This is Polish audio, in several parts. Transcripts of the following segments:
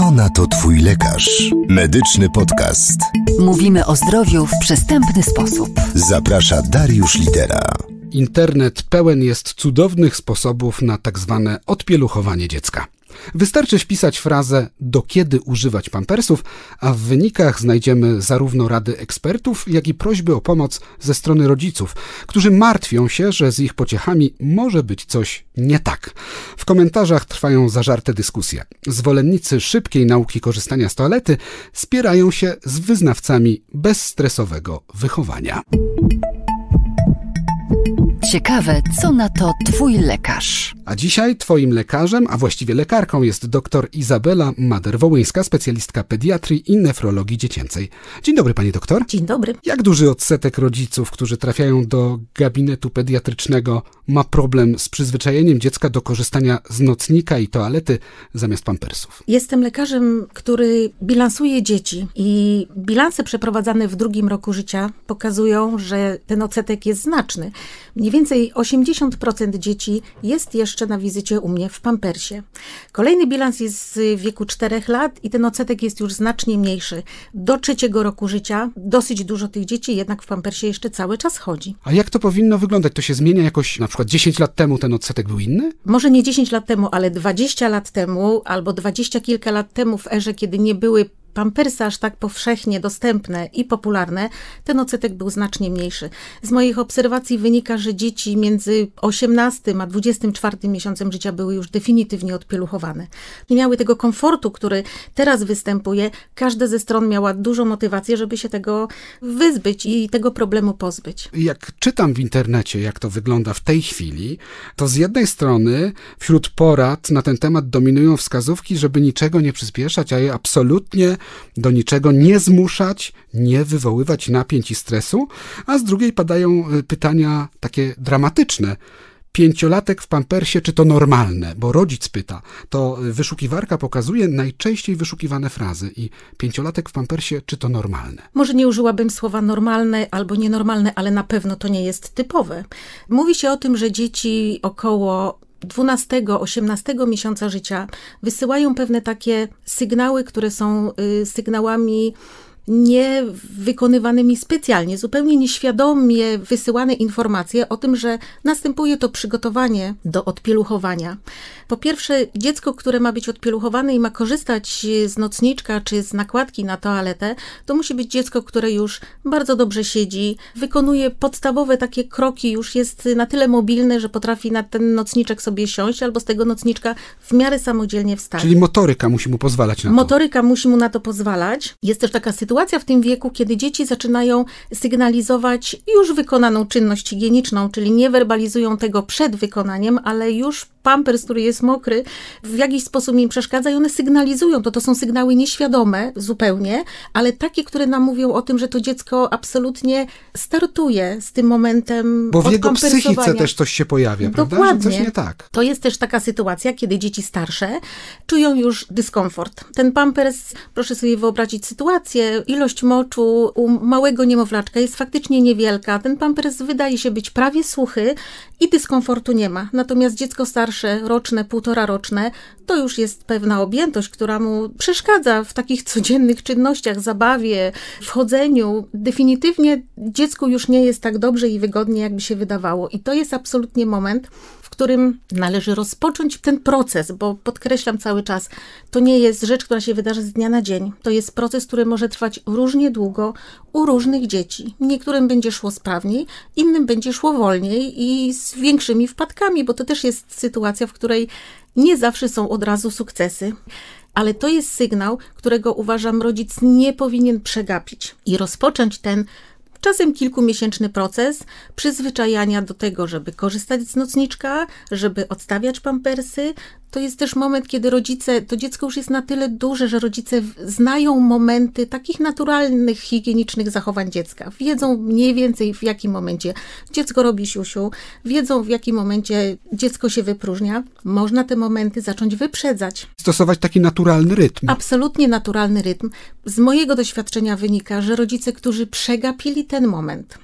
Co na to Twój lekarz? Medyczny podcast. Mówimy o zdrowiu w przystępny sposób. Zaprasza Dariusz Lidera. Internet pełen jest cudownych sposobów na tak zwane odpieluchowanie dziecka. Wystarczy wpisać frazę do kiedy używać pampersów, a w wynikach znajdziemy zarówno rady ekspertów, jak i prośby o pomoc ze strony rodziców, którzy martwią się, że z ich pociechami może być coś nie tak. W komentarzach trwają zażarte dyskusje. Zwolennicy szybkiej nauki korzystania z toalety spierają się z wyznawcami bezstresowego wychowania. Ciekawe, co na to Twój lekarz. A dzisiaj Twoim lekarzem, a właściwie lekarką jest dr Izabela Mader-Wołyńska, specjalistka pediatrii i nefrologii dziecięcej. Dzień dobry, pani doktor. Dzień dobry. Jak duży odsetek rodziców, którzy trafiają do gabinetu pediatrycznego, ma problem z przyzwyczajeniem dziecka do korzystania z nocnika i toalety zamiast pampersów? Jestem lekarzem, który bilansuje dzieci i bilanse przeprowadzane w drugim roku życia pokazują, że ten odsetek jest znaczny. Mniej więcej 80% dzieci jest jeszcze na wizycie u mnie w pampersie. Kolejny bilans jest w wieku 4 lat i ten odsetek jest już znacznie mniejszy. Do trzeciego roku życia dosyć dużo tych dzieci jednak w pampersie jeszcze cały czas chodzi. A jak to powinno wyglądać? To się zmienia jakoś, na przykład 10 lat temu ten odsetek był inny? Może nie 10 lat temu, ale 20 lat temu albo 20 kilka lat temu w erze, kiedy nie były pampersy aż tak powszechnie dostępne i popularne, ten odsetek był znacznie mniejszy. Z moich obserwacji wynika, że dzieci między 18 a 24 miesiącem życia były już definitywnie odpieluchowane. Nie miały tego komfortu, który teraz występuje. Każda ze stron miała dużą motywację, żeby się tego wyzbyć i tego problemu pozbyć. Jak czytam w internecie, jak to wygląda w tej chwili, to z jednej strony wśród porad na ten temat dominują wskazówki, żeby niczego nie przyspieszać, a je absolutnie do niczego nie zmuszać, nie wywoływać napięć i stresu, a z drugiej padają y, pytania takie dramatyczne. Pięciolatek w pampersie, czy to normalne? Bo rodzic pyta. To wyszukiwarka pokazuje najczęściej wyszukiwane frazy i pięciolatek w pampersie, czy to normalne? Może nie użyłabym słowa normalne albo nienormalne, ale na pewno to nie jest typowe. Mówi się o tym, że dzieci około 12-18 miesiąca życia wysyłają pewne takie sygnały, które są y, sygnałami nie wykonywanymi specjalnie, zupełnie nieświadomie wysyłane informacje o tym, że następuje to przygotowanie do odpieluchowania. Po pierwsze, dziecko, które ma być odpieluchowane i ma korzystać z nocniczka czy z nakładki na toaletę, to musi być dziecko, które już bardzo dobrze siedzi, wykonuje podstawowe takie kroki, już jest na tyle mobilne, że potrafi na ten nocniczek sobie siąść albo z tego nocniczka w miarę samodzielnie wstać. Czyli motoryka musi mu pozwalać na to. Motoryka musi mu na to pozwalać. Jest też taka sytuacja, sytuacja w tym wieku, kiedy dzieci zaczynają sygnalizować już wykonaną czynność higieniczną, czyli nie werbalizują tego przed wykonaniem, ale już pampers, który jest mokry, w jakiś sposób im przeszkadza i one sygnalizują to. To są sygnały nieświadome zupełnie, ale takie, które nam mówią o tym, że to dziecko absolutnie startuje z tym momentem Bo w jego psychice też coś się pojawia, prawda? Dokładnie. Że coś nie tak. To jest też taka sytuacja, kiedy dzieci starsze czują już dyskomfort. Ten pampers, proszę sobie wyobrazić sytuację, ilość moczu u małego niemowlaczka jest faktycznie niewielka. Ten pampers wydaje się być prawie suchy i dyskomfortu nie ma. Natomiast dziecko starsze, roczne, półtora roczne, to już jest pewna objętość, która mu przeszkadza w takich codziennych czynnościach, zabawie, wchodzeniu. Definitywnie dziecku już nie jest tak dobrze i wygodnie, jakby się wydawało. I to jest absolutnie moment, w którym należy rozpocząć ten proces, bo podkreślam cały czas, to nie jest rzecz, która się wydarzy z dnia na dzień. To jest proces, który może trwać różnie długo u różnych dzieci. Niektórym będzie szło sprawniej, innym będzie szło wolniej i z większymi wpadkami, bo to też jest sytuacja, w której nie zawsze są od razu sukcesy. Ale to jest sygnał, którego uważam rodzic nie powinien przegapić i rozpocząć ten czasem kilkumiesięczny proces przyzwyczajania do tego, żeby korzystać z nocniczka, żeby odstawiać pampersy, to jest też moment, kiedy rodzice, to dziecko już jest na tyle duże, że rodzice znają momenty takich naturalnych, higienicznych zachowań dziecka. Wiedzą mniej więcej w jakim momencie dziecko robi siusiu, wiedzą w jakim momencie dziecko się wypróżnia. Można te momenty zacząć wyprzedzać. Stosować taki naturalny rytm. Absolutnie naturalny rytm. Z mojego doświadczenia wynika, że rodzice, którzy przegapili ten moment,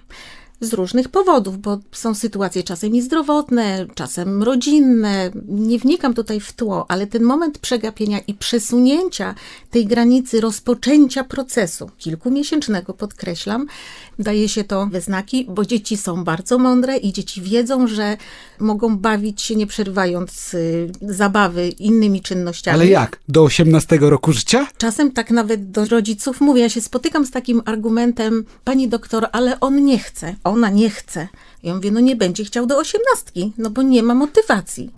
z różnych powodów, bo są sytuacje czasem i zdrowotne, czasem rodzinne. Nie wnikam tutaj w tło, ale ten moment przegapienia i przesunięcia tej granicy rozpoczęcia procesu, kilkumiesięcznego podkreślam, daje się to we znaki, bo dzieci są bardzo mądre i dzieci wiedzą, że mogą bawić się nie przerywając y, zabawy innymi czynnościami. Ale jak? Do 18 roku życia? Czasem tak nawet do rodziców mówię, ja się spotykam z takim argumentem, pani doktor, ale on nie chce, ona nie chce. Ja mówię, no nie będzie chciał do osiemnastki, no bo nie ma motywacji.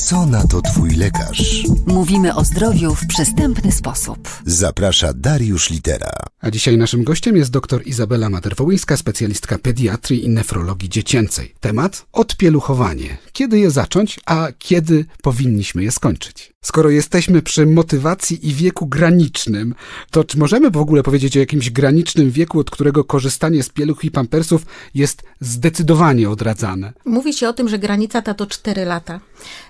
Co na to twój lekarz? Mówimy o zdrowiu w przystępny sposób. Zaprasza Dariusz Litera. A dzisiaj naszym gościem jest dr Izabela Materwołyńska, specjalistka pediatrii i nefrologii dziecięcej. Temat odpieluchowanie. Kiedy je zacząć, a kiedy powinniśmy je skończyć? Skoro jesteśmy przy motywacji i wieku granicznym, to czy możemy w ogóle powiedzieć o jakimś granicznym wieku, od którego korzystanie z pieluch i pampersów jest zdecydowanie odradzane? Mówi się o tym, że granica ta to 4 lata.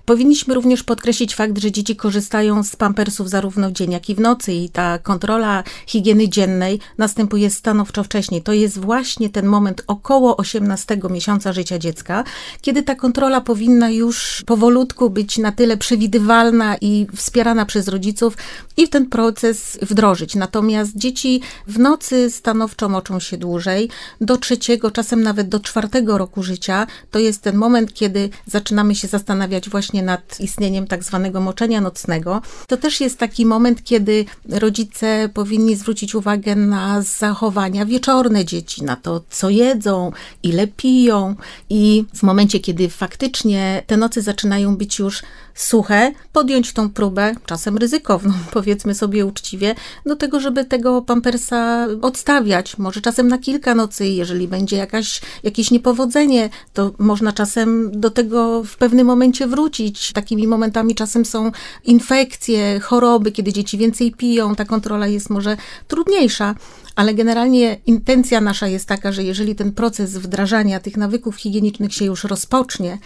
Powinniśmy również podkreślić fakt, że dzieci korzystają z pampersów zarówno w dzień, jak i w nocy i ta kontrola higieny dziennej następuje stanowczo wcześniej. To jest właśnie ten moment około 18 miesiąca życia dziecka, kiedy ta kontrola powinna już powolutku być na tyle przewidywalna i wspierana przez rodziców i ten proces wdrożyć. Natomiast dzieci w nocy stanowczo moczą się dłużej. Do trzeciego, czasem nawet do czwartego roku życia to jest ten moment, kiedy zaczynamy się zastanawiać właśnie nad istnieniem tak zwanego moczenia nocnego. To też jest taki moment, kiedy rodzice powinni zwrócić uwagę na zachowania wieczorne dzieci, na to, co jedzą, ile piją i w momencie, kiedy faktycznie te noce zaczynają być już suche, podjąć tą próbę, czasem ryzykowną, powiedzmy sobie uczciwie, do tego, żeby tego pampersa odstawiać. Może czasem na kilka nocy, jeżeli będzie jakaś, jakieś niepowodzenie, to można czasem do tego w pewnym momencie wrócić. Takimi momentami czasem są infekcje, choroby, kiedy dzieci więcej piją, ta kontrola jest może trudniejsza ale generalnie intencja nasza jest taka, że jeżeli ten proces wdrażania tych nawyków higienicznych się już rozpocznie,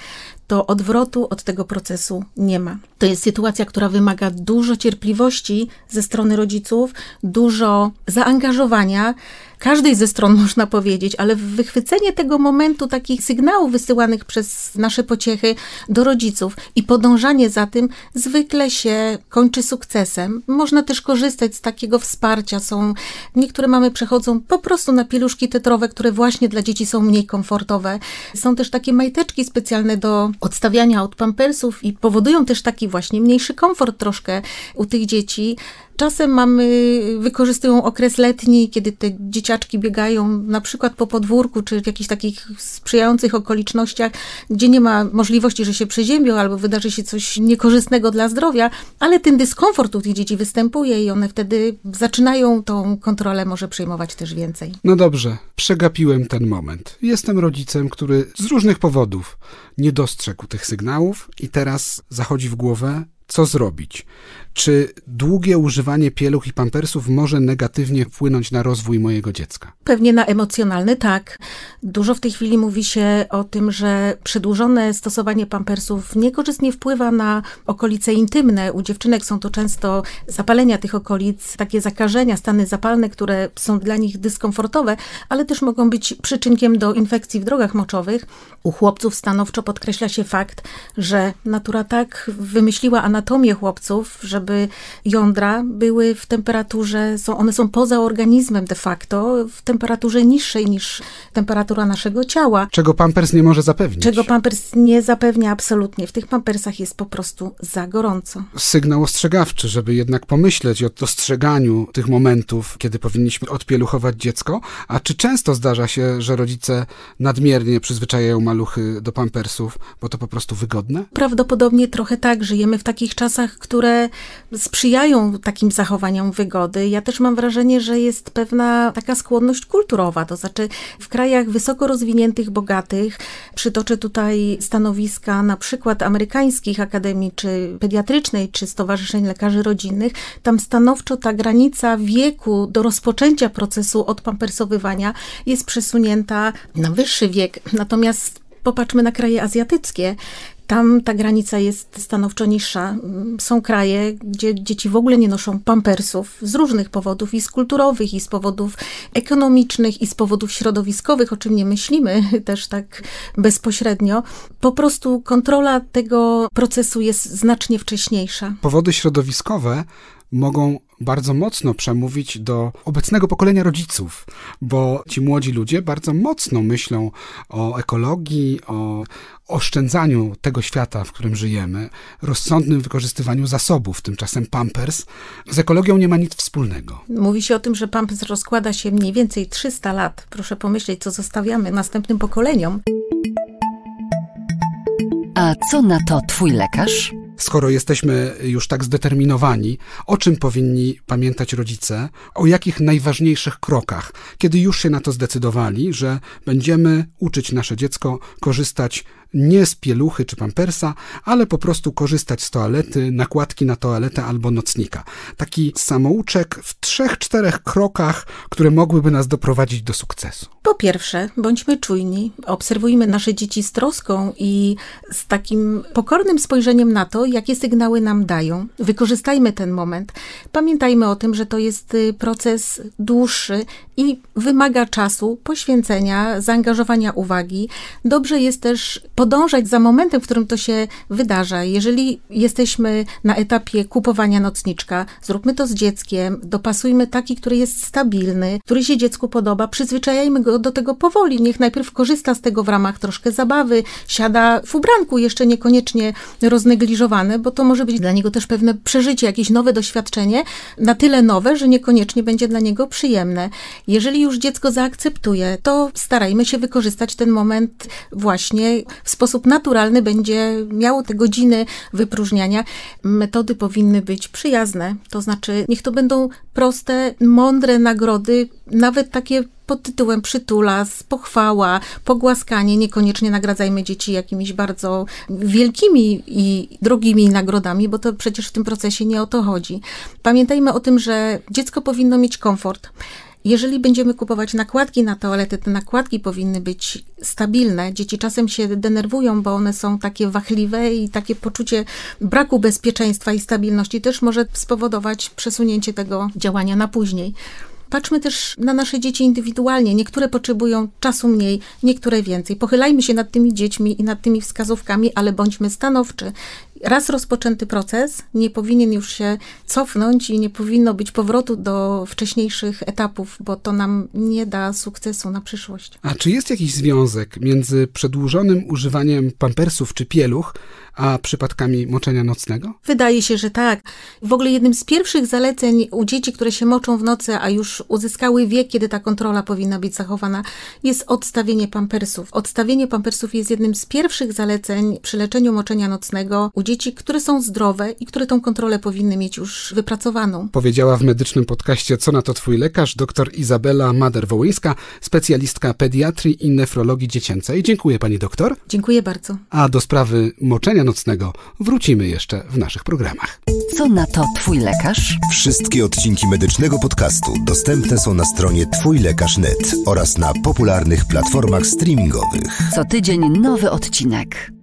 to odwrotu od tego procesu nie ma. To jest sytuacja, która wymaga dużo cierpliwości ze strony rodziców, dużo zaangażowania każdej ze stron można powiedzieć, ale wychwycenie tego momentu takich sygnałów wysyłanych przez nasze pociechy do rodziców i podążanie za tym zwykle się kończy sukcesem. Można też korzystać z takiego wsparcia. Są niektóre mamy przechodzą po prostu na pieluszki tetrowe, które właśnie dla dzieci są mniej komfortowe. Są też takie majteczki specjalne do odstawiania od pampersów i powodują też taki właśnie mniejszy komfort troszkę u tych dzieci. Czasem mamy, wykorzystują okres letni, kiedy te dzieciaczki biegają na przykład po podwórku, czy w jakichś takich sprzyjających okolicznościach, gdzie nie ma możliwości, że się przeziębią albo wydarzy się coś niekorzystnego dla zdrowia, ale ten dyskomfort u tych dzieci występuje i one wtedy zaczynają tą kontrolę może przejmować też więcej. No dobrze, przegapiłem ten moment. Jestem rodzicem, który z różnych powodów nie dostrzegł tych sygnałów i teraz zachodzi w głowę, co zrobić. Czy długie używanie pieluch i pampersów może negatywnie wpłynąć na rozwój mojego dziecka? Pewnie na emocjonalny tak. Dużo w tej chwili mówi się o tym, że przedłużone stosowanie pampersów niekorzystnie wpływa na okolice intymne. U dziewczynek są to często zapalenia tych okolic, takie zakażenia, stany zapalne, które są dla nich dyskomfortowe, ale też mogą być przyczynkiem do infekcji w drogach moczowych. U chłopców stanowczo podkreśla się fakt, że natura tak wymyśliła anatomię chłopców, że żeby jądra były w temperaturze, są, one są poza organizmem de facto, w temperaturze niższej niż temperatura naszego ciała. Czego pampers nie może zapewnić. Czego pampers nie zapewnia absolutnie. W tych pampersach jest po prostu za gorąco. Sygnał ostrzegawczy, żeby jednak pomyśleć o dostrzeganiu tych momentów, kiedy powinniśmy odpieluchować dziecko. A czy często zdarza się, że rodzice nadmiernie przyzwyczajają maluchy do pampersów, bo to po prostu wygodne? Prawdopodobnie trochę tak. Żyjemy w takich czasach, które sprzyjają takim zachowaniom wygody. Ja też mam wrażenie, że jest pewna taka skłonność kulturowa, to znaczy w krajach wysoko rozwiniętych, bogatych, przytoczę tutaj stanowiska na przykład amerykańskich akademii, czy pediatrycznej, czy stowarzyszeń lekarzy rodzinnych, tam stanowczo ta granica wieku do rozpoczęcia procesu odpampersowywania jest przesunięta na wyższy wiek. Natomiast popatrzmy na kraje azjatyckie Tam ta granica jest stanowczo niższa. Są kraje, gdzie dzieci w ogóle nie noszą pampersów z różnych powodów, i z kulturowych, i z powodów ekonomicznych, i z powodów środowiskowych, o czym nie myślimy też tak bezpośrednio. Po prostu kontrola tego procesu jest znacznie wcześniejsza. Powody środowiskowe mogą bardzo mocno przemówić do obecnego pokolenia rodziców, bo ci młodzi ludzie bardzo mocno myślą o ekologii, o oszczędzaniu tego świata, w którym żyjemy, rozsądnym wykorzystywaniu zasobów, tymczasem Pampers z ekologią nie ma nic wspólnego. Mówi się o tym, że Pampers rozkłada się mniej więcej 300 lat. Proszę pomyśleć, co zostawiamy następnym pokoleniom. A co na to twój lekarz? Skoro jesteśmy już tak zdeterminowani, o czym powinni pamiętać rodzice, o jakich najważniejszych krokach, kiedy już się na to zdecydowali, że będziemy uczyć nasze dziecko korzystać nie z pieluchy czy pampersa, ale po prostu korzystać z toalety, nakładki na toaletę albo nocnika. Taki samouczek w trzech, czterech krokach, które mogłyby nas doprowadzić do sukcesu. Po pierwsze, bądźmy czujni, obserwujmy nasze dzieci z troską i z takim pokornym spojrzeniem na to, jakie sygnały nam dają. Wykorzystajmy ten moment. Pamiętajmy o tym, że to jest y, proces dłuższy i wymaga czasu, poświęcenia, zaangażowania uwagi. Dobrze jest też podążać za momentem, w którym to się wydarza. Jeżeli jesteśmy na etapie kupowania nocniczka, zróbmy to z dzieckiem, dopasujmy taki, który jest stabilny, który się dziecku podoba, przyzwyczajajmy go do tego powoli. Niech najpierw korzysta z tego w ramach troszkę zabawy, siada w ubranku, jeszcze niekoniecznie roznegliżowane, bo to może być dla niego też pewne przeżycie, jakieś nowe doświadczenie, na tyle nowe, że niekoniecznie będzie dla niego przyjemne. Jeżeli już dziecko zaakceptuje, to starajmy się wykorzystać ten moment właśnie w sposób naturalny, będzie miało te godziny wypróżniania. Metody powinny być przyjazne, to znaczy niech to będą proste, mądre nagrody, nawet takie pod tytułem przytulas, pochwała, pogłaskanie. Niekoniecznie nagradzajmy dzieci jakimiś bardzo wielkimi i drogimi nagrodami, bo to przecież w tym procesie nie o to chodzi. Pamiętajmy o tym, że dziecko powinno mieć komfort. Jeżeli będziemy kupować nakładki na toalety, te nakładki powinny być stabilne. Dzieci czasem się denerwują, bo one są takie wachliwe i takie poczucie braku bezpieczeństwa i stabilności też może spowodować przesunięcie tego działania na później. Patrzmy też na nasze dzieci indywidualnie. Niektóre potrzebują czasu mniej, niektóre więcej. Pochylajmy się nad tymi dziećmi i nad tymi wskazówkami, ale bądźmy stanowczy raz rozpoczęty proces nie powinien już się cofnąć i nie powinno być powrotu do wcześniejszych etapów, bo to nam nie da sukcesu na przyszłość. A czy jest jakiś związek między przedłużonym używaniem pampersów czy pieluch, a przypadkami moczenia nocnego? Wydaje się, że tak. W ogóle jednym z pierwszych zaleceń u dzieci, które się moczą w nocy, a już uzyskały wiek, kiedy ta kontrola powinna być zachowana, jest odstawienie pampersów. Odstawienie pampersów jest jednym z pierwszych zaleceń przy leczeniu moczenia nocnego u dzieci, które są zdrowe i które tą kontrolę powinny mieć już wypracowaną. Powiedziała w medycznym podcaście Co na to twój lekarz, dr Izabela Mader-Wołyńska, specjalistka pediatrii i nefrologii dziecięcej. Dziękuję pani doktor. Dziękuję bardzo. A do sprawy moczenia nocnego wrócimy jeszcze w naszych programach. Co na to twój lekarz? Wszystkie odcinki medycznego podcastu dostępne są na stronie twójlekarz.net oraz na popularnych platformach streamingowych. Co tydzień nowy odcinek.